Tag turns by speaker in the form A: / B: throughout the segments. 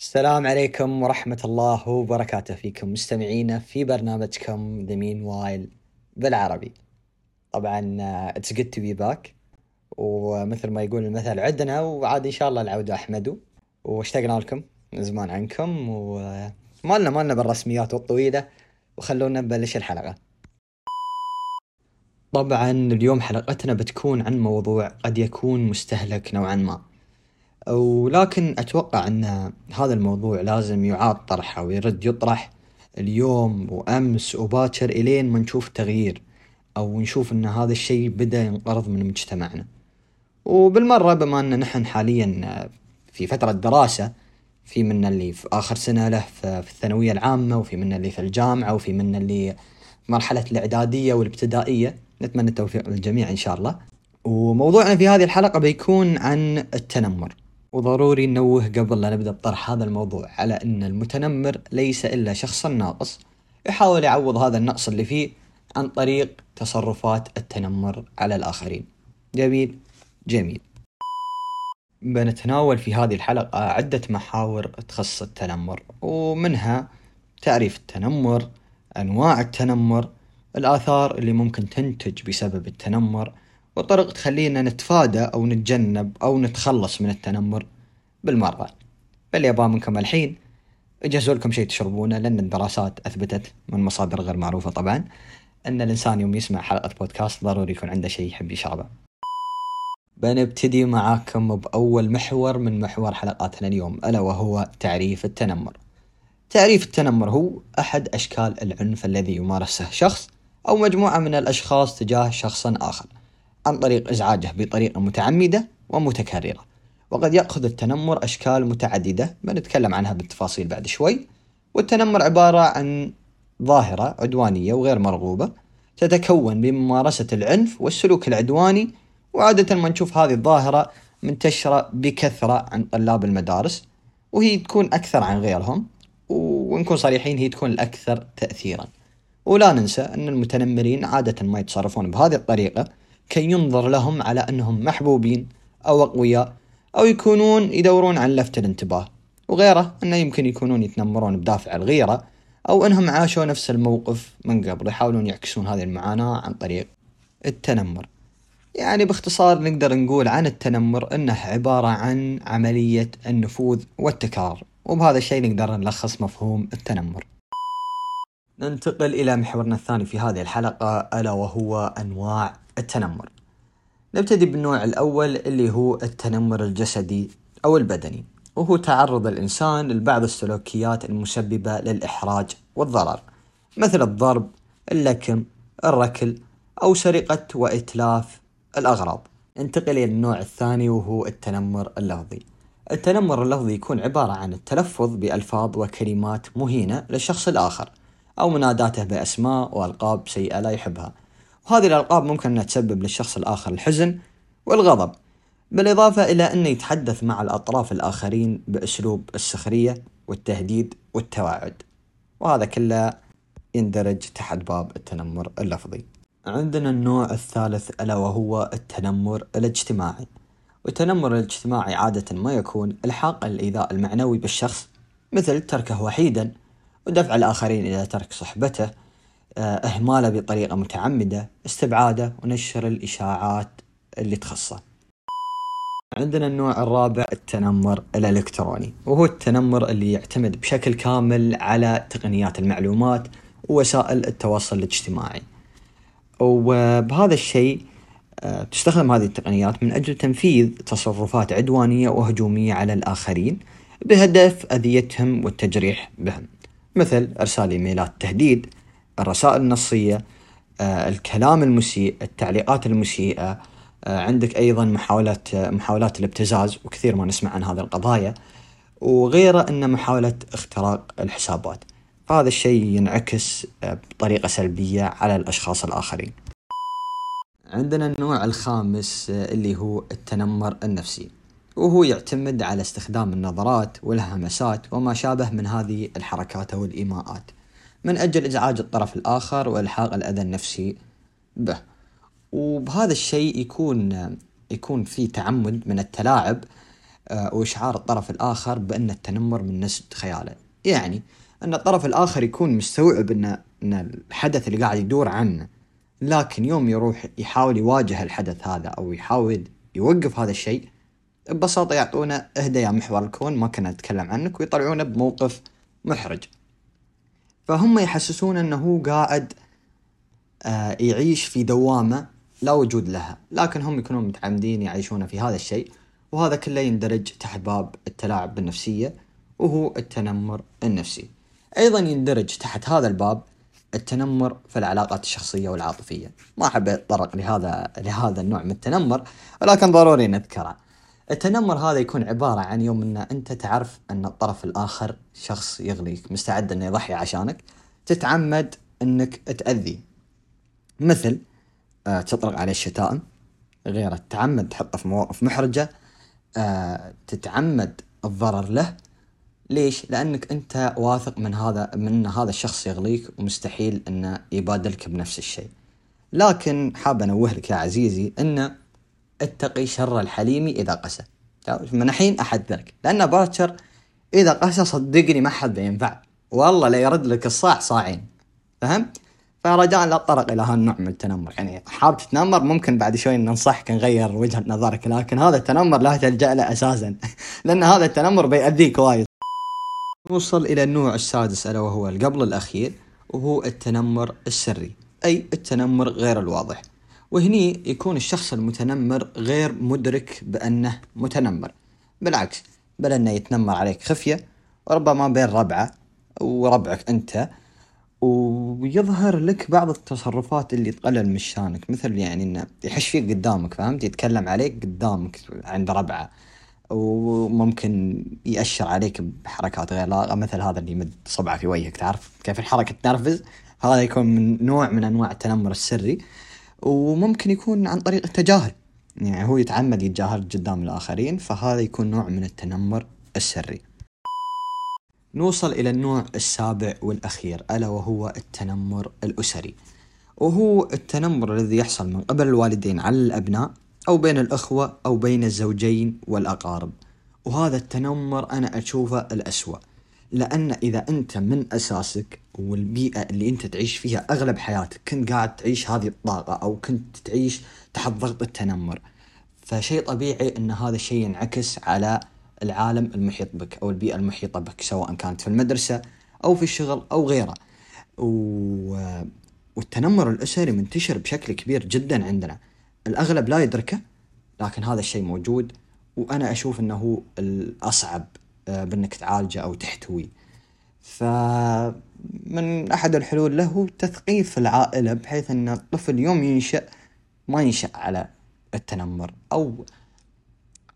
A: السلام عليكم ورحمة الله وبركاته. فيكم مستمعينا في برنامجكم The Meanwhile بالعربي. طبعا it's good to be back ومثل ما يقول المثل عدنا وعاد إن شاء الله العود أحمد واشتقنا لكم من زمان عنكم. وما لنا ما لنا بالرسميات والطويلة. وخلونا نبلش الحلقة. طبعا اليوم حلقتنا بتكون عن موضوع قد يكون مستهلك نوعا ما. ولكن أتوقع أن هذا الموضوع لازم يعاد طرحه ويرد يطرح اليوم وأمس وباكر إلين ما نشوف تغيير أو نشوف أن هذا الشيء بدأ ينقرض من مجتمعنا. وبالمرة بما أن نحن حاليا في فترة دراسة في منا اللي في آخر سنة له في الثانوية العامة وفي منا اللي في الجامعة وفي منا اللي في مرحلة الإعدادية والابتدائية. نتمنى التوفيق للجميع إن شاء الله. وموضوعنا في هذه الحلقة بيكون عن التنمر. وضروري ننوه قبل لا نبدأ بطرح هذا الموضوع على أن المتنمر ليس إلا شخص ناقص. يحاول يعوض هذا النقص اللي فيه عن طريق تصرفات التنمر على الآخرين. جميل؟ جميل. بنتناول في هذه الحلقة عدة محاور تخص التنمر ومنها تعريف التنمر أنواع التنمر الآثار اللي ممكن تنتج بسبب التنمر وطرق تخلينا نتفادى أو نتجنب أو نتخلص من التنمر بالمرة. بل يابا منكم الحين اجهزوا لكم شيء تشربونه لأن الدراسات أثبتت من مصادر غير معروفة طبعا أن الإنسان يوم يسمع حلقة بودكاست ضروري يكون عنده شيء يحب يشربه. بنبتدي معاكم بأول محور من محور حلقاتنا اليوم ألا وهو تعريف التنمر. تعريف التنمر هو أحد أشكال العنف الذي يمارسه شخص أو مجموعة من الأشخاص تجاه شخص آخر. عن طريق إزعاجه بطريقة متعمدة ومتكررة. وقد يأخذ التنمر أشكال متعددة بنتكلم عنها بالتفاصيل بعد شوي. والتنمر عبارة عن ظاهرة عدوانية وغير مرغوبة تتكون بممارسة العنف والسلوك العدواني وعادة ما نشوف هذه الظاهرة منتشرة بكثرة عند طلاب المدارس وهي تكون أكثر عن غيرهم. ونكون صريحين هي تكون الأكثر تأثيرا. ولا ننسى أن المتنمرين عادة ما يتصرفون بهذه الطريقة كي ينظر لهم على أنهم محبوبين أو أقوياء أو يكونون يدورون عن لفت الانتباه. وغيره أنه يمكن يكونون يتنمرون بدافع الغيرة أو أنهم عاشوا نفس الموقف من قبل يحاولون يعكسون هذه المعاناة عن طريق التنمر. يعني باختصار نقدر نقول عن التنمر أنه عبارة عن عملية النفوذ والتكرار وبهذا الشيء نقدر نلخص مفهوم التنمر. ننتقل إلى محورنا الثاني في هذه الحلقة ألا وهو أنواع التنمر. نبتدي بالنوع الأول اللي هو التنمر الجسدي أو البدني وهو تعرض الإنسان لبعض السلوكيات المسببة للإحراج والضرر مثل الضرب اللكم الركل أو سرقة وإتلاف الأغراض. انتقل إلى النوع الثاني وهو التنمر اللفظي. التنمر اللفظي يكون عبارة عن التلفظ بألفاظ وكلمات مهينة للشخص الآخر أو مناداته بأسماء وألقاب سيئة لا يحبها. وهذه الألقاب ممكن أنها تسبب للشخص الآخر الحزن والغضب بالإضافة إلى أنه يتحدث مع الأطراف الآخرين بأسلوب السخرية والتهديد والتوعد وهذا كله يندرج تحت باب التنمر اللفظي. عندنا النوع الثالث ألا وهو التنمر الاجتماعي والتنمر الاجتماعي عادة ما يكون إلحاق الإيذاء المعنوي بالشخص مثل تركه وحيدا ودفع الآخرين إلى ترك صحبته إهماله بطريقة متعمدة استبعاده ونشر الإشاعات اللي تخصه. عندنا النوع الرابع التنمر الإلكتروني. وهو التنمر اللي يعتمد بشكل كامل على تقنيات المعلومات ووسائل التواصل الاجتماعي. وبهذا الشيء آه، تستخدم هذه التقنيات من أجل تنفيذ تصرفات عدوانية وهجومية على الآخرين بهدف أذيتهم والتجريح بهم. مثل إرسال إيميلات تهديد الرسائل النصية آه، الكلام المسيء التعليقات المسيئة آه، عندك أيضا محاولات محاولات الابتزاز وكثير ما نسمع عن هذه القضايا وغيره أن محاولة اختراق الحسابات. فهذا الشيء ينعكس آه، بطريقة سلبية على الأشخاص الآخرين. عندنا النوع الخامس اللي هو التنمر النفسي. وهو يعتمد على استخدام النظرات والهمسات وما شابه من هذه الحركات أو الإيماءات من أجل إزعاج الطرف الآخر وإلحاق الأذى النفسي به. وبهذا الشيء يكون يكون في تعمد من التلاعب آه، وإشعار الطرف الآخر بأن التنمر من نسج خياله. يعني أن الطرف الآخر يكون مستوعب أن, أن الحدث اللي قاعد يدور عنه لكن يوم يروح يحاول يواجه الحدث هذا أو يحاول يوقف هذا الشيء ببساطة يعطونه إهدى يا محور الكون ما كنا نتكلم عنك ويطلعونه بموقف محرج. فهم يحسسون أنه هو قاعد آه يعيش في دوامة لا وجود لها. لكن هم يكونون متعمدين يعيشون في هذا الشيء وهذا كله يندرج تحت باب التلاعب بالنفسية وهو التنمر النفسي. أيضا يندرج تحت هذا الباب التنمر في العلاقات الشخصية والعاطفية. ما أحب أتطرق لهذا لهذا النوع من التنمر ولكن ضروري نذكره. التنمر هذا يكون عبارة عن يوم أن أنت تعرف أن الطرف الآخر شخص يغليك مستعد أنه يضحي عشانك تتعمد أنك تأذي. مثل آه تطلق عليه الشتائم غيره تتعمد تحطه في مواقف محرجة آه تتعمد الضرر له. ليش؟ لأنك أنت واثق من هذا من أن هذا الشخص يغليك ومستحيل أنه يبادلك بنفس الشيء. لكن حاب أنوه لك يا عزيزي أن اتقي شر الحليم إذا قسى. من الحين أحذرك لأن باكر إذا قسى صدقني ما حد بينفع والله لا يرد لك الصاع صاعين. فهمت؟ فرجاء لا تطرق إلى هالنوع من التنمر. يعني حاب تتنمر ممكن بعد شوي ننصحك نغير وجهة نظرك لكن هذا التنمر لا تلجأ له أساسا. لأن هذا التنمر بيأذيك وايد. نوصل إلى النوع السادس ألا وهو القبل الأخير وهو التنمر السري. أي التنمر غير الواضح. وهني يكون الشخص المتنمر غير مدرك بأنه متنمر. بالعكس بل أنه يتنمر عليك خفية وربما بين ربعة وربعك أنت ويظهر لك بعض التصرفات اللي تقلل من شانك. مثل يعني إنه يحش فيك قدامك فهمت؟ يتكلم عليك قدامك عند ربعة وممكن يأشر عليك بحركات غير لائقة مثل هذا اللي يمد صبعه في وجهك تعرف؟ كيف الحركة تنرفز؟ هذا يكون من نوع من أنواع التنمر السري. وممكن يكون عن طريق التجاهل. يعني هو يتعمد يتجاهل قدام الآخرين فهذا يكون نوع من التنمر السري. نوصل إلى النوع السابع والأخير ألا وهو التنمر الأسري. وهو التنمر الذي يحصل من قبل الوالدين على الأبناء أو بين الأخوة أو بين الزوجين والأقارب. وهذا التنمر أنا أشوفه الأسوأ. لأن إذا أنت من أساسك والبيئة اللي أنت تعيش فيها أغلب حياتك كنت قاعد تعيش هذه الطاقة أو كنت تعيش تحت ضغط التنمر. فشيء طبيعي أن هذا الشيء ينعكس على العالم المحيط بك أو البيئة المحيطة بك سواء كانت في المدرسة أو في الشغل أو غيره. و... والتنمر الأسري منتشر بشكل كبير جدا عندنا. الأغلب لا يدركه لكن هذا الشيء موجود وأنا أشوف أنه الأصعب. بأنك تعالجه أو تحتويه فمن أحد الحلول له تثقيف العائلة بحيث أن الطفل يوم ينشأ ما ينشأ على التنمر أو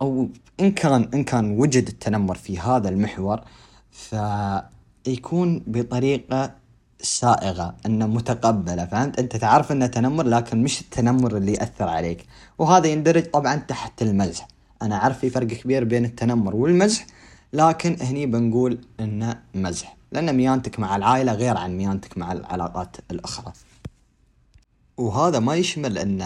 A: أو إن كان إن كان وجد التنمر في هذا المحور فيكون بطريقة سائغة أنه متقبلة. فهمت؟ أنت تعرف أنه تنمر لكن مش التنمر اللي يأثر عليك. وهذا يندرج طبعا تحت المزح. أنا أعرف في فرق كبير بين التنمر والمزح لكن هني بنقول إنه مزح لأن ميانتك مع العائلة غير عن ميانتك مع العلاقات الأخرى. وهذا ما يشمل إن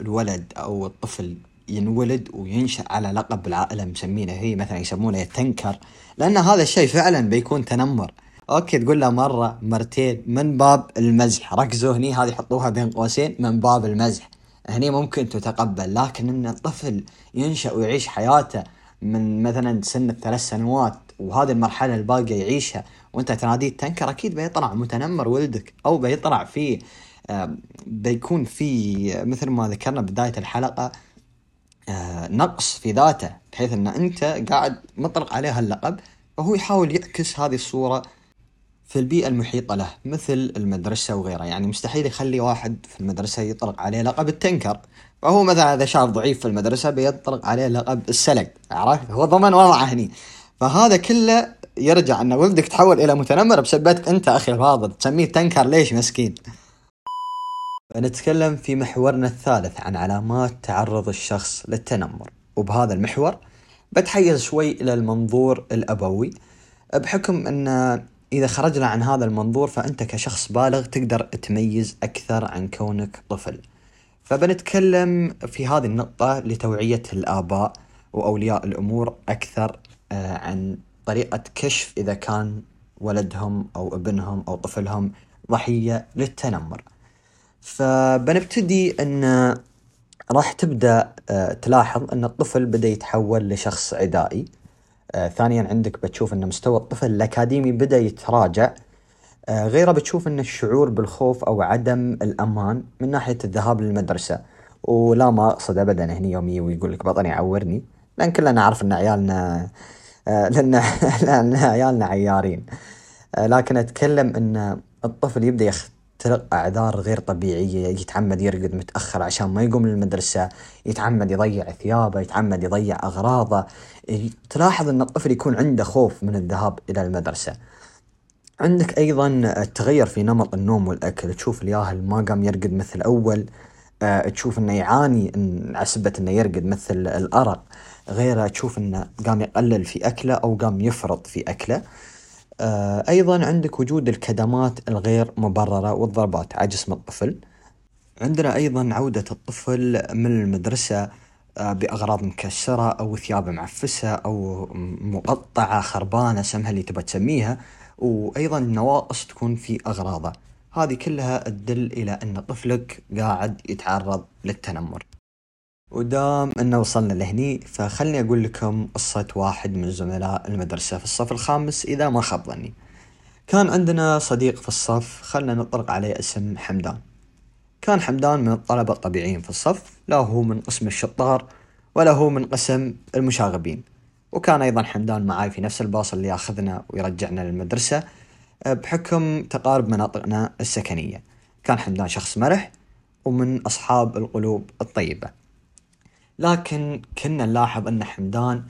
A: الولد أو الطفل ينولد وينشأ على لقب العائلة مسمينه هي مثلا يسمونه يتنكر لأن هذا الشيء فعلا بيكون تنمر. أوكي تقول له مرة مرتين من باب المزح. ركزوا هني هذه حطوها بين قوسين من باب المزح. هني ممكن تتقبل لكن إن الطفل ينشأ ويعيش حياته من مثلا سن الثلاث سنوات وهذه المرحلة الباقية يعيشها وأنت تناديه تنكر أكيد بيطلع متنمر ولدك أو بيطلع في بيكون في مثل ما ذكرنا بداية الحلقة آه، نقص في ذاته بحيث أن أنت قاعد مطلق عليه اللقب فهو يحاول يعكس هذه الصورة في البيئة المحيطة له مثل المدرسة وغيرها. يعني مستحيل يخلي واحد في المدرسة يطلق عليه لقب التنكر. فهو مثلا إذا شاب ضعيف في المدرسة بيطلق عليه لقب السلق عرفت؟ هو ضمن وضعه هني. فهذا كله يرجع ان ولدك تحول إلى متنمر بسبتك أنت أخي الفاضل تسميه تنكر ليش مسكين؟ نتكلم في محورنا الثالث عن علامات تعرض الشخص للتنمر. وبهذا المحور بتحيز شوي إلى المنظور الأبوي بحكم أن إذا خرجنا عن هذا المنظور فأنت كشخص بالغ تقدر تميز أكثر عن كونك طفل. فبنتكلم في هذه النقطة لتوعية الآباء وأولياء الأمور أكثر آه، عن طريقة كشف إذا كان ولدهم أو ابنهم أو طفلهم ضحية للتنمر. فبنبتدي أن راح تبدأ آه، تلاحظ أن الطفل بدأ يتحول لشخص عدائي. آه، ثانيا عندك بتشوف أن مستوى الطفل الأكاديمي بدأ يتراجع. غيره بتشوف أن الشعور بالخوف أو عدم الأمان من ناحية الذهاب للمدرسة. ولا ما أقصد أبدا هني يومي ويقول لك بطني عورني لأن كلنا نعرف أن عيالنا لأن, لأن عيالنا عيارين. لكن أتكلم أن الطفل يبدأ يخ تلقى أعذار غير طبيعية يتعمد يرقد متأخر عشان ما يقوم للمدرسة يتعمد يضيع ثيابه يتعمد يضيع أغراضه. تلاحظ أن الطفل يكون عنده خوف من الذهاب إلى المدرسة. عندك أيضا التغير في نمط النوم والأكل. تشوف الياهل ما قام يرقد مثل أول أه تشوف إنه يعاني إن عسبة إنه يرقد مثل الأرق. غيره تشوف إنه قام يقلل في أكله أو قام يفرط في أكله. آه، أيضا عندك وجود الكدمات الغير مبررة والضربات على جسم الطفل. عندنا أيضا عودة الطفل من المدرسة آه، بأغراض مكسرة أو ثياب معفسة أو مقطعة خربانة سمها اللي تبى تسميها. وأيضا نواقص تكون في أغراضه هذه كلها تدل إلى أن طفلك قاعد يتعرض للتنمر ودام انه وصلنا لهني فخلني أقول لكم قصة واحد من زملاء المدرسة في الصف الخامس إذا ما خاب ظني. كان عندنا صديق في الصف خلنا نطلق عليه اسم حمدان. كان حمدان من الطلبة الطبيعيين في الصف لا هو من قسم الشطار ولا هو من قسم المشاغبين. وكان أيضا حمدان معاي في نفس الباص اللي ياخذنا ويرجعنا للمدرسة بحكم تقارب مناطقنا السكنية. كان حمدان شخص مرح ومن أصحاب القلوب الطيبة. لكن كنا نلاحظ أن حمدان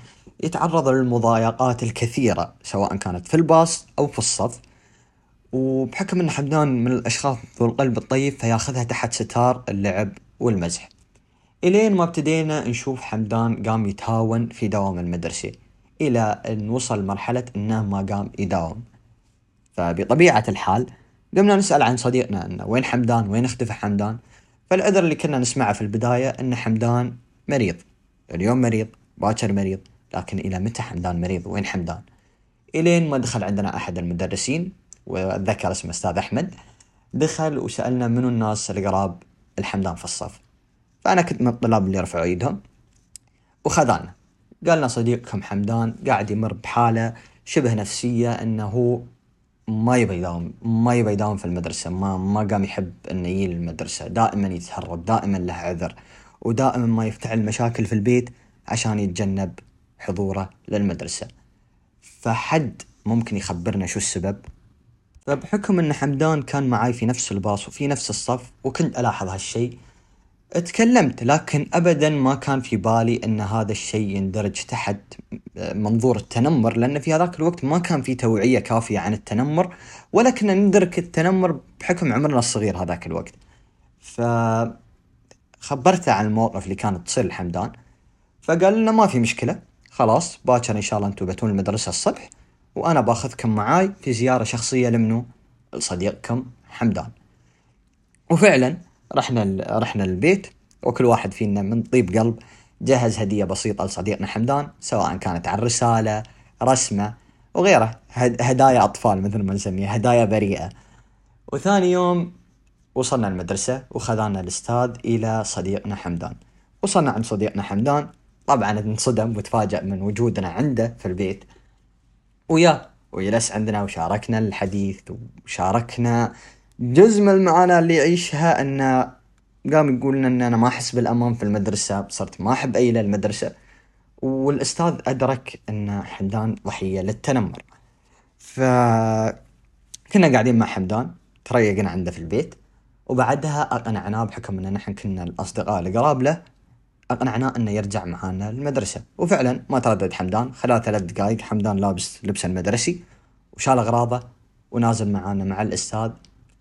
A: يتعرض للمضايقات الكثيرة سواء كانت في الباص أو في الصف وبحكم أن حمدان من الأشخاص ذو القلب الطيب فياخذها تحت ستار اللعب والمزح إلين ما ابتدينا نشوف حمدان قام يتهاون في دوام المدرسة إلى أن وصل مرحلة أنه ما قام يداوم. فبطبيعة الحال قمنا نسأل عن صديقنا أنه وين حمدان؟ وين اختفى حمدان؟ فالعذر اللي كنا نسمعه في البداية أن حمدان مريض. اليوم مريض باكر مريض لكن إلى متى حمدان مريض؟ وين حمدان؟ إلين ما دخل عندنا أحد المدرسين وأتذكر اسمه أستاذ أحمد دخل وسألنا منو الناس القراب الحمدان في الصف. فأنا كنت من الطلاب اللي رفعوا إيدهم وخذانا. قالنا صديقكم حمدان قاعد يمر بحالة شبه نفسية أنه ما يبي يداوم ما يبي يداوم في المدرسة ما ما قام يحب إنه يجي المدرسة دائما يتهرب دائما له عذر ودائما ما يفتعل مشاكل في البيت عشان يتجنب حضوره للمدرسة. فحد ممكن يخبرنا شو السبب؟ فبحكم إن حمدان كان معاي في نفس الباص وفي نفس الصف وكنت ألاحظ هالشيء تكلمت لكن ابدا ما كان في بالي إن هذا الشيء يندرج تحت منظور التنمر لأن في هذاك الوقت ما كان في توعية كافية عن التنمر ولا كنا ندرك التنمر بحكم عمرنا الصغير هذاك الوقت. ف خبرته عن المواقف اللي كانت تصير لحمدان فقال لنا ما في مشكلة خلاص باكر إن شاء الله أنتم بتون المدرسة الصبح وأنا باخذكم معاي في زيارة شخصية لمنو لصديقكم حمدان وفعلا رحنا رحنا البيت وكل واحد فينا من طيب قلب جهز هدية بسيطة لصديقنا حمدان سواء كانت عن رسالة رسمة وغيره. هدايا أطفال مثل ما نسميها هدايا بريئة. وثاني يوم وصلنا المدرسة وخذانا الأستاذ إلى صديقنا حمدان. وصلنا عند صديقنا حمدان طبعا انصدم وتفاجأ من وجودنا عنده في البيت. ويا وجلس عندنا وشاركنا الحديث وشاركنا جزء من المعاناة اللي يعيشها أنه قام يقول لنا أن أنا ما أحس بالأمان في المدرسة صرت ما أحب أي المدرسة. والأستاذ أدرك أن حمدان ضحية للتنمر. فكنا قاعدين مع حمدان تريقنا عنده في البيت وبعدها أقنعناه بحكم إن نحن كنا الأصدقاء القراب له أقنعناه إنه يرجع معانا المدرسة. وفعلا ما تردد حمدان خلال ثلاث دقائق حمدان لابس لبسه المدرسي وشال أغراضه ونازل معانا مع الأستاذ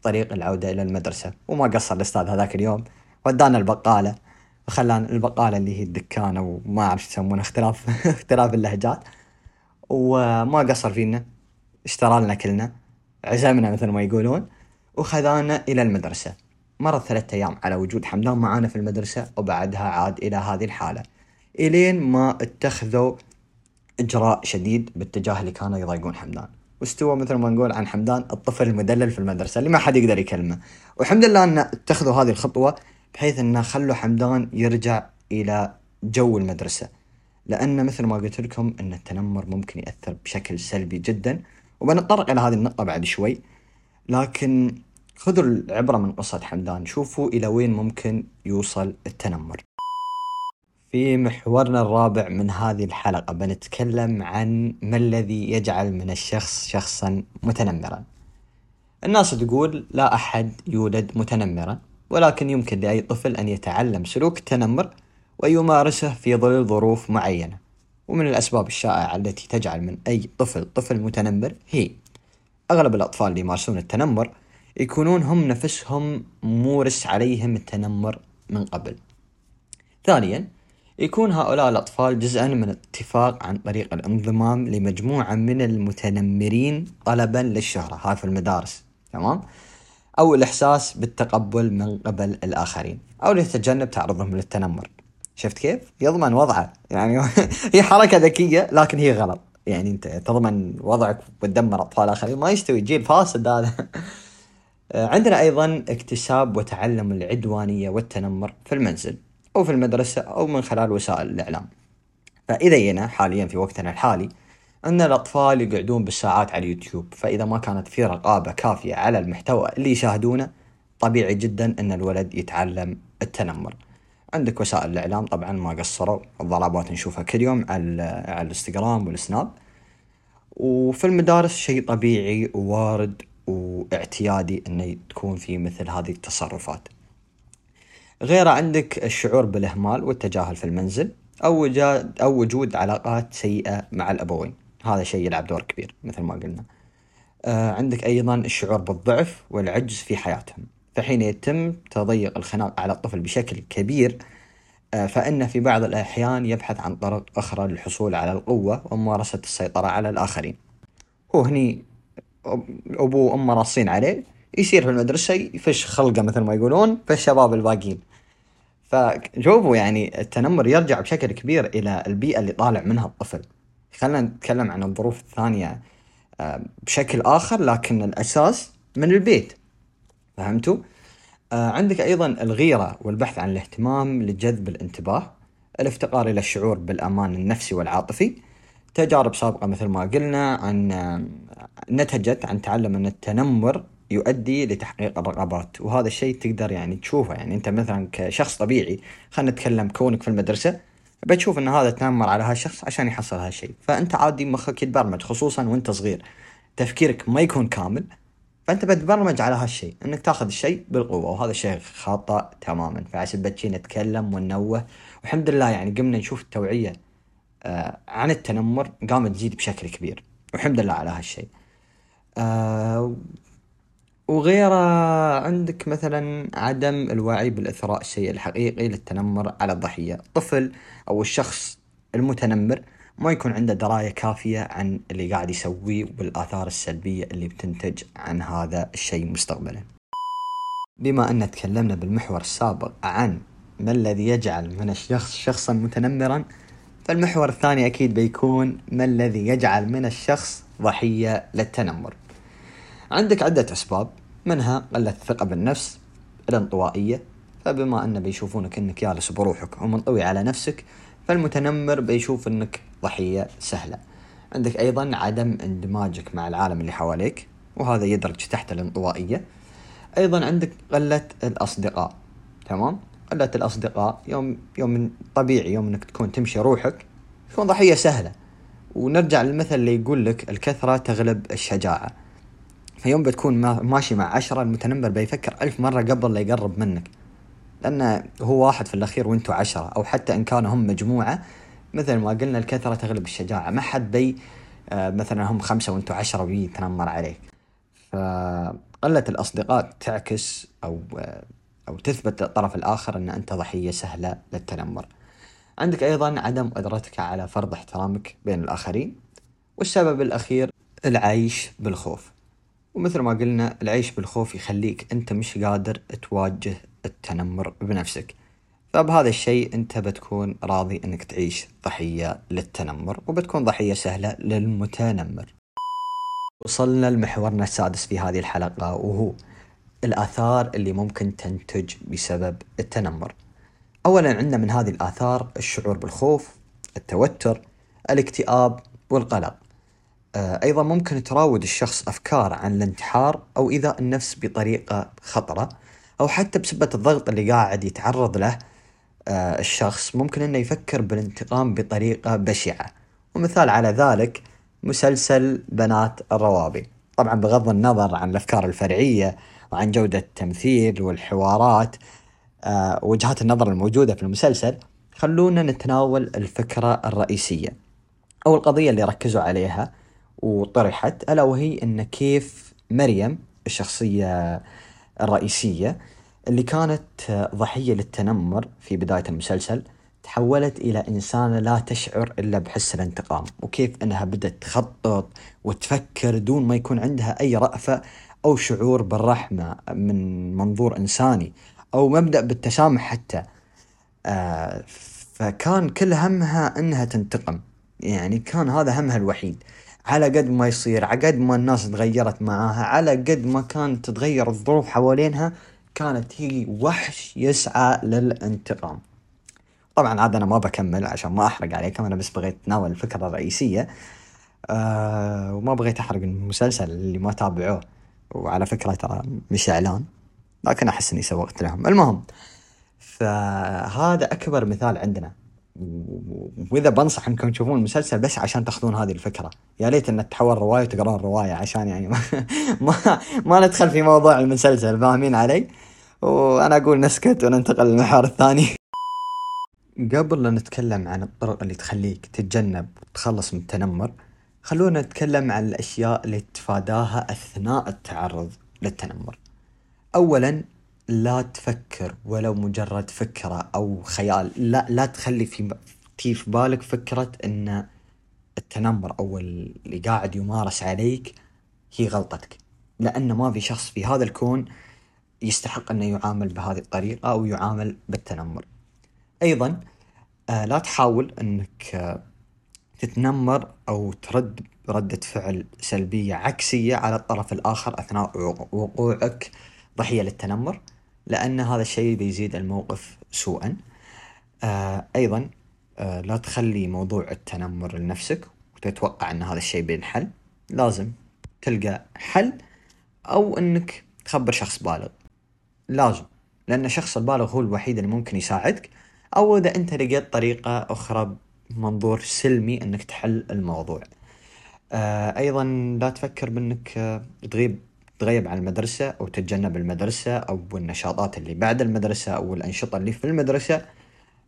A: طريق العودة إلى المدرسة وما قصر الأستاذ هذاك اليوم. ودانا البقالة وخلانا البقالة اللي هي الدكانة وما أعرف يسمونها اختلاف اختلاف اللهجات. وما قصر فينا اشترى لنا كلنا عزمنا مثل ما يقولون وخذانا إلى المدرسة. مرت ثلاثة أيام على وجود حمدان معانا في المدرسة وبعدها عاد إلى هذه الحالة. إلين ما اتخذوا إجراء شديد باتجاه اللي كانوا يضايقون حمدان. واستوى مثل ما نقول عن حمدان الطفل المدلل في المدرسة اللي ما حد يقدر يكلمه. والحمد لله أن اتخذوا هذه الخطوة بحيث أنه خلوا حمدان يرجع إلى جو المدرسة. لأن مثل ما قلت لكم أن التنمر ممكن يأثر بشكل سلبي جدا وبنتطرق إلى هذه النقطة بعد شوي. لكن خذوا العبرة من قصة حمدان شوفوا إلى وين ممكن يوصل التنمر. في محورنا الرابع من هذه الحلقة بنتكلم عن ما الذي يجعل من الشخص شخصا متنمرا. الناس تقول لا أحد يولد متنمرا ولكن يمكن لأي طفل أن يتعلم سلوك التنمر ويمارسه في ظل ظروف معينة. ومن الأسباب الشائعة التي تجعل من أي طفل طفل متنمر هي أغلب الأطفال اللي يمارسون التنمر يكونون هم نفسهم مورس عليهم التنمر من قبل. ثانيا يكون هؤلاء الأطفال جزءا من اتفاق عن طريق الانضمام لمجموعة من المتنمرين طلبا للشهرة. هاي في المدارس تمام؟ أو الإحساس بالتقبل من قبل الآخرين. أو لتجنب تعرضهم للتنمر. شفت كيف؟ يضمن وضعه. يعني هي حركة ذكية لكن هي غلط. يعني أنت تضمن وضعك وتدمر أطفال آخرين ما يستوي. جيل فاسد هذا. عندنا أيضا اكتساب وتعلم العدوانية والتنمر في المنزل. أو في المدرسة أو من خلال وسائل الإعلام. فإذا جينا حاليا في وقتنا الحالي أن الأطفال يقعدون بالساعات على اليوتيوب فإذا ما كانت في رقابة كافية على المحتوى اللي يشاهدونه طبيعي جدا أن الولد يتعلم التنمر. عندك وسائل الإعلام طبعا ما قصروا الضربات نشوفها كل يوم على, على الإنستغرام والسناب. وفي المدارس شيء طبيعي ووارد واعتيادي إنه تكون في مثل هذه التصرفات. غير عندك الشعور بالإهمال والتجاهل في المنزل أو أو وجود علاقات سيئة مع الأبوين. هذا شيء يلعب دور كبير مثل ما قلنا. آه عندك أيضا الشعور بالضعف والعجز في حياتهم. فحين يتم تضيق الخناق على الطفل بشكل كبير آه فإن في بعض الأحيان يبحث عن طرق أخرى للحصول على القوة وممارسة السيطرة على الآخرين. هو هني أبوه وأمه راصين عليه يصير في المدرسة يفش خلقه مثل ما يقولون في الشباب الباقيين. فشوفوا يعني التنمر يرجع بشكل كبير إلى البيئة اللي طالع منها الطفل. خلينا نتكلم عن الظروف الثانية آه، بشكل آخر لكن الأساس من البيت. فهمتوا؟ آه، عندك أيضا الغيرة والبحث عن الاهتمام لجذب الانتباه الافتقار إلى الشعور بالأمان النفسي والعاطفي تجارب سابقة مثل ما قلنا عن آه، نتجت عن تعلم أن التنمر يؤدي لتحقيق الرغبات وهذا الشيء تقدر يعني تشوفه. يعني أنت مثلا كشخص طبيعي خلينا نتكلم كونك في المدرسة بتشوف إن هذا تنمر على هالشخص عشان يحصل هالشيء. فأنت عادي مخك يتبرمج خصوصا وأنت صغير. تفكيرك ما يكون كامل فأنت بتبرمج على هالشيء. إنك تاخذ الشيء بالقوة. وهذا الشيء خطأ تماما. فعشان بتشي نتكلم وننوه. والحمد لله يعني قمنا نشوف التوعية آه عن التنمر قامت تزيد بشكل كبير. والحمد لله على هالشيء. آه وغيره عندك مثلا عدم الوعي بالإثراء الشيء الحقيقي للتنمر على الضحية. الطفل أو الشخص المتنمر ما يكون عنده دراية كافية عن اللي قاعد يسويه والآثار السلبية اللي بتنتج عن هذا الشيء مستقبلا. بما أن تكلمنا بالمحور السابق عن ما الذي يجعل من الشخص شخصا متنمرا فالمحور الثاني أكيد بيكون ما الذي يجعل من الشخص ضحية للتنمر. عندك عدة أسباب. منها قلة الثقة بالنفس الانطوائية. فبما أن بيشوفونك أنك جالس بروحك ومنطوي على نفسك فالمتنمر بيشوف أنك ضحية سهلة. عندك أيضا عدم اندماجك مع العالم اللي حواليك وهذا يدرج تحت الانطوائية. أيضا عندك قلة الأصدقاء تمام؟ قلة الأصدقاء يوم يوم طبيعي يوم أنك تكون تمشي روحك تكون ضحية سهلة. ونرجع للمثل اللي يقول لك الكثرة تغلب الشجاعة. فيوم بتكون ماشي مع عشرة المتنمر بيفكر ألف مرة قبل لا يقرب منك. لأنه هو واحد في الأخير وانتو عشرة أو حتى إن كانوا هم مجموعة. مثل ما قلنا الكثرة تغلب الشجاعة. ما حد بي آه، مثلا هم خمسة وانتو عشرة بيتنمر عليك. فقلة الأصدقاء تعكس أو آه، أو تثبت للطرف الآخر أن أنت ضحية سهلة للتنمر. عندك أيضا عدم قدرتك على فرض احترامك بين الآخرين. والسبب الأخير العيش بالخوف. ومثل ما قلنا العيش بالخوف يخليك أنت مش قادر تواجه التنمر بنفسك. فبهذا الشيء أنت بتكون راضي أنك تعيش ضحية للتنمر وبتكون ضحية سهلة للمتنمر. وصلنا لمحورنا السادس في هذه الحلقة وهو الآثار اللي ممكن تنتج بسبب التنمر. أولا عندنا من هذه الآثار الشعور بالخوف التوتر الاكتئاب والقلق. أيضا ممكن تراود الشخص أفكار عن الانتحار أو إيذاء النفس بطريقة خطرة أو حتى بسبة الضغط اللي قاعد يتعرض له آه، الشخص ممكن أنه يفكر بالانتقام بطريقة بشعة. ومثال على ذلك مسلسل بنات الروابي. طبعا بغض النظر عن الأفكار الفرعية وعن جودة التمثيل والحوارات آه، وجهات النظر الموجودة في المسلسل خلونا نتناول الفكرة الرئيسية أو القضية اللي ركزوا عليها. وطرحت ألا وهي أن كيف مريم الشخصية الرئيسية اللي كانت ضحية للتنمر في بداية المسلسل تحولت إلى إنسانة لا تشعر إلا بحس الانتقام وكيف أنها بدأت تخطط وتفكر دون ما يكون عندها أي رأفة أو شعور بالرحمة من منظور إنساني أو مبدأ بالتسامح حتى. آه فكان كل همها أنها تنتقم يعني كان هذا همها الوحيد. على قد ما يصير على قد ما الناس تغيرت معاها على قد ما كانت تتغير الظروف حوالينها كانت هي وحش يسعى للانتقام. طبعا عاد أنا ما بكمل عشان ما أحرق عليكم أنا بس بغيت أتناول الفكرة الرئيسية. آه وما بغيت أحرق المسلسل اللي ما تابعوه وعلى فكرة ترى مش إعلان لكن أحس إني سوقت لهم. المهم فهذا أكبر مثال عندنا. وإذا بنصح إنكم تشوفون المسلسل بس عشان تأخذون هذه الفكرة. يا ليت إن تحول رواية وتقرون الروايه عشان يعني ما, ما ما ندخل في موضوع المسلسل فاهمين علي؟ وأنا أقول نسكت وننتقل للمحور الثاني. قبل لا نتكلم عن الطرق اللي تخليك تتجنب وتخلص من التنمر خلونا نتكلم عن الأشياء اللي تتفاداها أثناء التعرض للتنمر. اولا لا تفكر ولو مجرد فكرة أو خيال. لا لا تخلي في في في بالك فكرة أن التنمر أو اللي قاعد يمارس عليك هي غلطتك. لأن ما في شخص في هذا الكون يستحق أنه يعامل بهذه الطريقة أو يعامل بالتنمر. أيضا آه لا تحاول أنك آه تتنمر أو ترد ردة فعل سلبية عكسية على الطرف الآخر أثناء وقوعك ضحية للتنمر. لأن هذا الشيء بيزيد الموقف سوءا. آه أيضا آه لا تخلي موضوع التنمر لنفسك وتتوقع أن هذا الشيء بينحل لازم تلقى حل أو أنك تخبر شخص بالغ. لازم لأن الشخص البالغ هو الوحيد اللي ممكن يساعدك أو إذا أنت لقيت طريقة أخرى بمنظور سلمي أنك تحل الموضوع. آه أيضا لا تفكر بأنك تغيب تغيب عن المدرسة أو تتجنب المدرسة أو النشاطات اللي بعد المدرسة أو الأنشطة اللي في المدرسة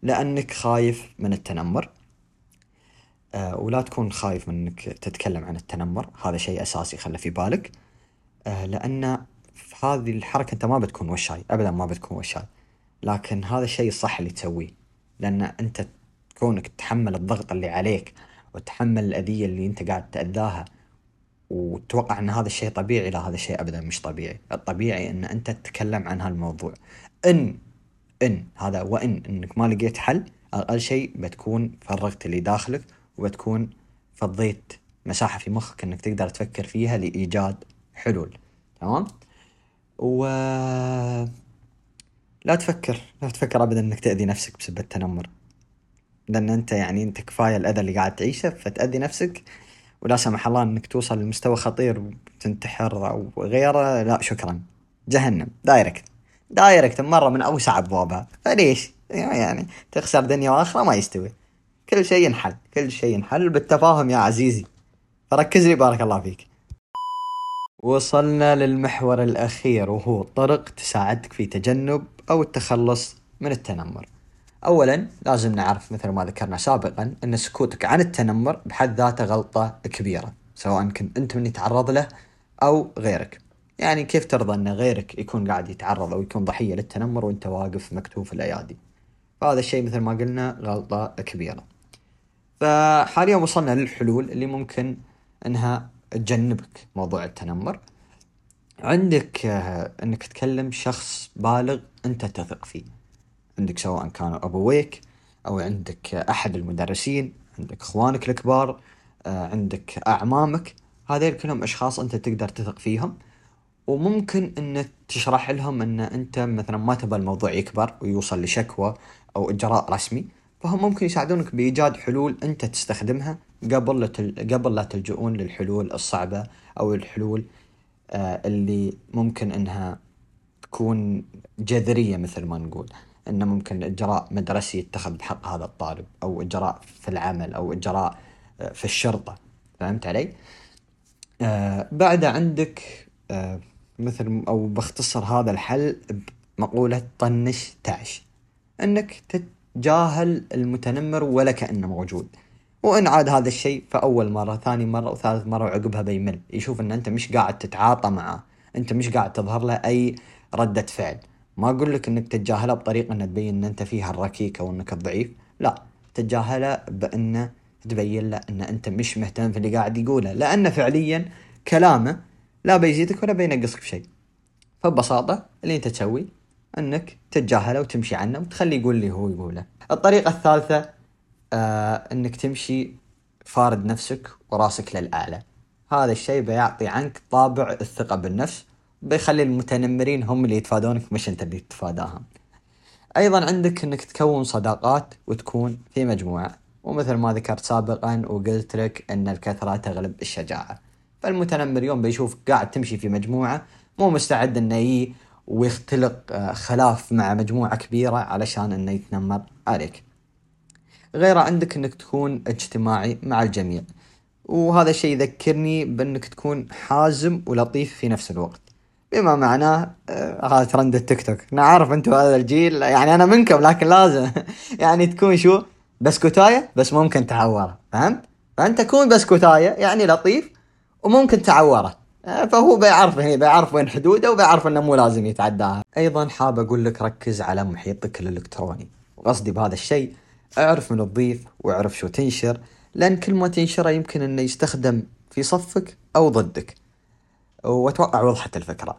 A: لأنك خايف من التنمر. آه ولا تكون خايف من أنك تتكلم عن التنمر. هذا شيء أساسي خله في بالك. آه لأن في هذه الحركة أنت ما بتكون وشاي أبدا ما بتكون وشاي. لكن هذا الشيء الصح اللي تسويه. لأن أنت كونك تتحمل الضغط اللي عليك وتحمل الأذية اللي أنت قاعد تأذاها وتتوقع إن هذا الشيء طبيعي لا هذا الشيء ابدا مش طبيعي. الطبيعي إن أنت تتكلم عن هالموضوع. إن إن هذا وإن إنك ما لقيت حل أقل شيء بتكون فرغت اللي داخلك وبتكون فضيت مساحة في مخك إنك تقدر تفكر فيها لإيجاد حلول. تمام؟ و لا تفكر لا تفكر ابدا إنك تأذي نفسك بسبب التنمر. لأن أنت يعني أنت كفاية الأذى اللي قاعد تعيشه فتأذي نفسك ولا سمح الله إنك توصل لمستوى خطير وتنتحر أو غيره. لا شكرا. جهنم. دايركت. دايركت. مرة من أوسع أبوابها. فليش؟ يعني تخسر دنيا وآخرة ما يستوي. كل شيء ينحل. كل شيء ينحل بالتفاهم يا عزيزي. فركز لي بارك الله فيك. وصلنا للمحور الأخير وهو طرق تساعدك في تجنب أو التخلص من التنمر. اولا لازم نعرف مثل ما ذكرنا سابقا أن سكوتك عن التنمر بحد ذاته غلطة كبيرة سواء كنت أنت من يتعرض له أو غيرك. يعني كيف ترضى أن غيرك يكون قاعد يتعرض أو يكون ضحية للتنمر وأنت واقف مكتوف الأيادي؟ فهذا الشيء مثل ما قلنا غلطة كبيرة. فحاليا وصلنا للحلول اللي ممكن أنها تجنبك موضوع التنمر. عندك أنك تكلم شخص بالغ أنت تثق فيه. عندك سواء كانوا أبويك أو عندك أحد المدرسين عندك إخوانك الكبار آه، عندك أعمامك هذيل كلهم أشخاص أنت تقدر تثق فيهم. وممكن أن تشرح لهم أن أنت مثلا ما تبى الموضوع يكبر ويوصل لشكوى أو إجراء رسمي فهم ممكن يساعدونك بإيجاد حلول أنت تستخدمها قبل لا قبل لا تلجؤون للحلول الصعبة أو الحلول آه، اللي ممكن أنها تكون جذرية مثل ما نقول. أنه ممكن إجراء مدرسي يتخذ بحق هذا الطالب أو إجراء في العمل أو إجراء آه، في الشرطة. فهمت علي؟ آه بعد عندك آه مثل أو باختصر هذا الحل بمقولة طنش تعش. أنك تتجاهل المتنمر ولا كأنه موجود. وإن عاد هذا الشيء فأول مرة ثاني مرة وثالث مرة وعقبها بيمل. يشوف أن أنت مش قاعد تتعاطى معه. أنت مش قاعد تظهر له أي ردة فعل. ما أقول لك أنك تتجاهله بطريقة أن تبين أن أنت فيها الركيك أو أنك الضعيف. لا تتجاهله بأنه تبين له أن أنت مش مهتم في اللي قاعد يقوله لأن فعليا كلامه لا بيزيدك ولا بينقصك بشيء فببساطة اللي أنت تسوي أنك تتجاهله وتمشي عنه وتخليه يقول اللي هو يقوله. الطريقة الثالثة آه أنك تمشي فارد نفسك وراسك للأعلى. هذا الشيء بيعطي عنك طابع الثقة بالنفس بيخلي المتنمرين هم اللي يتفادونك مش انت اللي تتفاداهم. أيضا عندك إنك تكون صداقات وتكون في مجموعة ومثل ما ذكرت سابقا وقلت لك إن الكثرة تغلب الشجاعة. فالمتنمر يوم بيشوف قاعد تمشي في مجموعة مو مستعد إنه يجي ويختلق آه، خلاف مع مجموعة كبيرة علشان إنه يتنمر عليك. غير عندك إنك تكون اجتماعي مع الجميع وهذا الشيء يذكرني بإنك تكون حازم ولطيف في نفس الوقت. بما معناه آه، هذا ترند التيك توك. أنا عارف أنتم هذا الجيل يعني أنا منكم لكن لازم. يعني تكون شو؟ بسكوتايه بس ممكن تعورة فهمت؟ فأنت كون بسكوتايه يعني لطيف وممكن تعورة. آه، فهو بيعرف هنا بيعرف وين حدوده وبيعرف إنه مو لازم يتعداها. أيضا حاب أقول لك ركز على محيطك الإلكتروني. وقصدي بهذا الشيء اعرف من تضيف واعرف شو تنشر لأن كل ما تنشره يمكن إنه يستخدم في صفك أو ضدك. واتوقع وضحت الفكرة.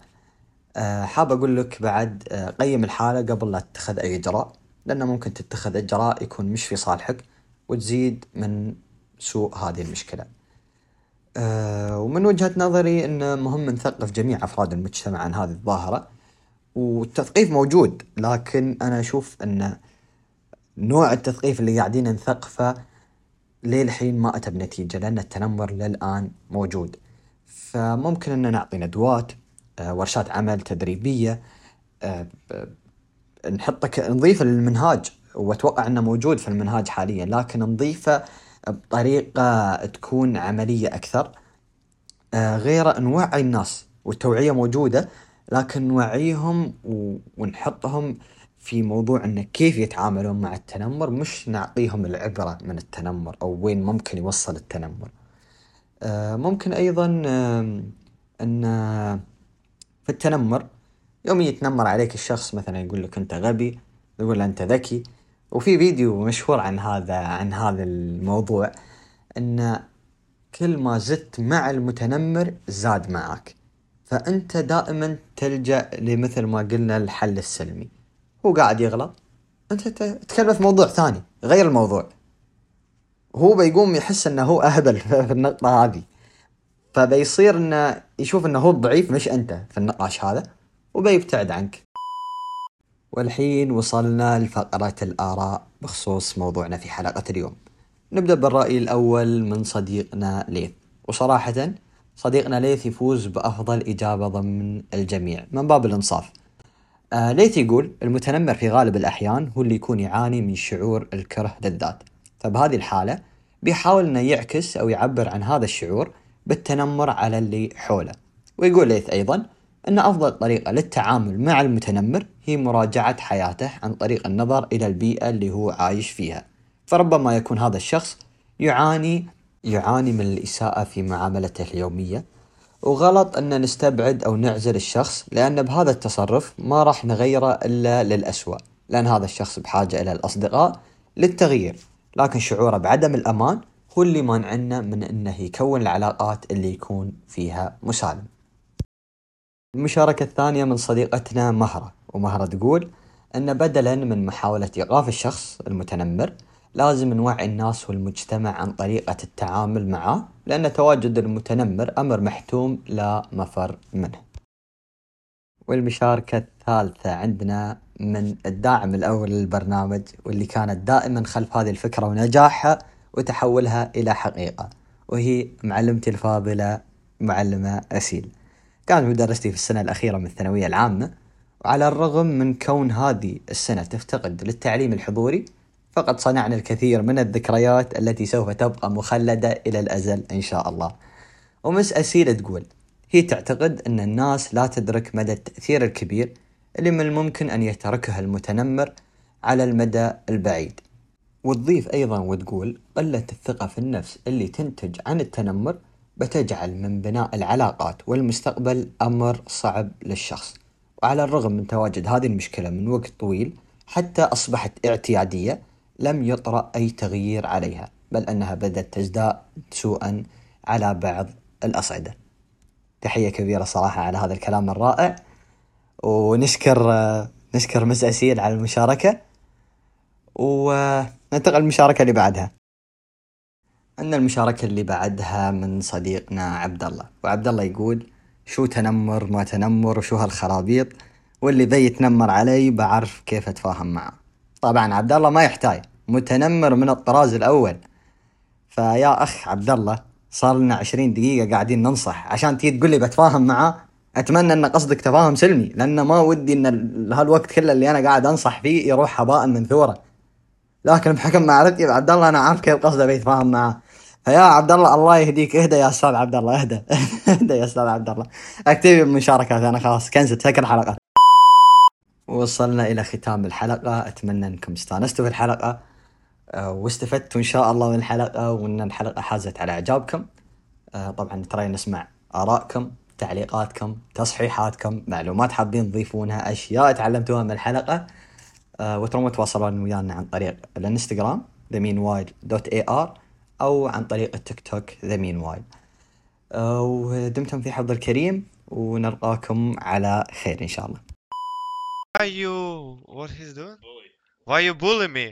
A: أه حاب أقول لك بعد أه قيم الحالة قبل لا تتخذ أي إجراء لأنه ممكن تتخذ إجراء يكون مش في صالحك وتزيد من سوء هذه المشكلة. أه ومن وجهة نظري انه مهم نثقف جميع أفراد المجتمع عن هذه الظاهرة والتثقيف موجود لكن أنا أشوف أن نوع التثقيف اللي قاعدين نثقفه للحين ما أتى بنتيجة لأن التنمر للآن موجود. فممكن إن نعطي ندوات آه، ورشات عمل تدريبية آه، نحطه نضيفه للمنهاج وأتوقع إنه موجود في المنهاج حاليا لكن نضيفه بطريقة تكون عملية أكثر آه، غير نوعي الناس والتوعية موجودة لكن نوعيهم ونحطهم في موضوع إنه كيف يتعاملون مع التنمر مش نعطيهم العبرة من التنمر أو وين ممكن يوصل التنمر. آه، ممكن أيضا أن في التنمر يوم يتنمر عليك الشخص مثلا يقول لك أنت غبي يقول أنت ذكي وفي فيديو مشهور عن هذا عن هذا الموضوع أن كل ما زدت مع المتنمر زاد معك. فأنت دائما تلجأ لمثل ما قلنا الحل السلمي. هو قاعد يغلط. أنت تتكلم في موضوع ثاني غير الموضوع. هو بيقوم يحس إنه هو أهبل في النقطة هذه. فبيصير إنه يشوف إنه هو الضعيف مش أنت في النقاش هذا وبيبتعد عنك. والحين وصلنا لفقرة الآراء بخصوص موضوعنا في حلقة اليوم. نبدأ بالرأي الأول من صديقنا ليث. وصراحة صديقنا ليث يفوز بأفضل إجابة ضمن الجميع من باب الإنصاف. آه ليث يقول المتنمر في غالب الأحيان هو اللي يكون يعاني من شعور الكره للذات. فبهذه الحالة بيحاول إنه يعكس أو يعبر عن هذا الشعور بالتنمر على اللي حوله. ويقول ليث أيضا إن أفضل طريقة للتعامل مع المتنمر هي مراجعة حياته عن طريق النظر إلى البيئة اللي هو عايش فيها. فربما يكون هذا الشخص يعاني يعاني من الإساءة في معاملته اليومية. وغلط أن نستبعد أو نعزل الشخص لأن بهذا التصرف ما راح نغيره إلا للأسوأ. لأن هذا الشخص بحاجة إلى الأصدقاء للتغيير. لكن شعوره بعدم الأمان هو اللي مانعنا من أنه يكون العلاقات اللي يكون فيها مسالم. المشاركة الثانية من صديقتنا مهرة ومهرة تقول أن بدلا من محاولة إيقاف الشخص المتنمر لازم نوعي الناس والمجتمع عن طريقة التعامل معه لأن تواجد المتنمر أمر محتوم لا مفر منه. والمشاركة الثالثة عندنا من الداعم الأول للبرنامج واللي كانت دائما خلف هذه الفكرة ونجاحها وتحولها إلى حقيقة وهي معلمتي الفاضلة معلمة أسيل. كانت مدرستي في السنة الأخيرة من الثانوية العامة وعلى الرغم من كون هذه السنة تفتقد للتعليم الحضوري فقد صنعنا الكثير من الذكريات التي سوف تبقى مخلدة إلى الأزل إن شاء الله. ومس أسيلة تقول هي تعتقد أن الناس لا تدرك مدى التأثير الكبير اللي من الممكن أن يتركه المتنمر على المدى البعيد. وتضيف أيضا وتقول قلة الثقة في النفس اللي تنتج عن التنمر بتجعل من بناء العلاقات والمستقبل أمر صعب للشخص. وعلى الرغم من تواجد هذه المشكلة من وقت طويل حتى أصبحت اعتيادية لم يطرأ أي تغيير عليها بل أنها بدأت تزداد سوءا على بعض الأصعدة. تحية كبيرة صراحة على هذا الكلام الرائع. ونشكر نشكر مس أسيل على المشاركة وننتقل للمشاركة اللي بعدها. أن المشاركة اللي بعدها من صديقنا عبد الله وعبد الله يقول شو تنمر ما تنمر وشو هالخرابيط واللي ذي يتنمر علي بعرف كيف أتفاهم معه. طبعا عبد الله ما يحتاج متنمر من الطراز الأول. فيا أخ عبد الله صار لنا 20 دقيقة قاعدين ننصح عشان تيجي تقول لي بتفاهم معاه أتمنى أن قصدك تفاهم سلمي لأن ما ودي أن هالوقت كله اللي أنا قاعد أنصح فيه يروح هباء منثورا لكن بحكم معرفتي بعبد الله أنا عارف كيف قصده بيتفاهم معاه فيا عبد الله الله يهديك. اهدى يا أستاذ عبد الله اهدى. اهدى يا أستاذ عبد الله. أكتبي بمشاركات أنا خلاص كنسل سكر الحلقة وصلنا إلى ختام الحلقة. أتمنى أنكم استانستوا في الحلقة آه، واستفدتوا إن شاء الله من الحلقة وأن الحلقة حازت على إعجابكم. آه، طبعا ترى نسمع آرائكم. تعليقاتكم تصحيحاتكم معلومات حابين تضيفونها أشياء تعلمتوها من الحلقة آه، وترون تواصلون ويانا عن طريق الانستغرام themeanwhile.ar أو عن طريق التيك توك ذا مين وايل ودمتم في حفظ الكريم ونلقاكم على خير إن شاء الله
B: Why you... What he's doing? Why you bully me?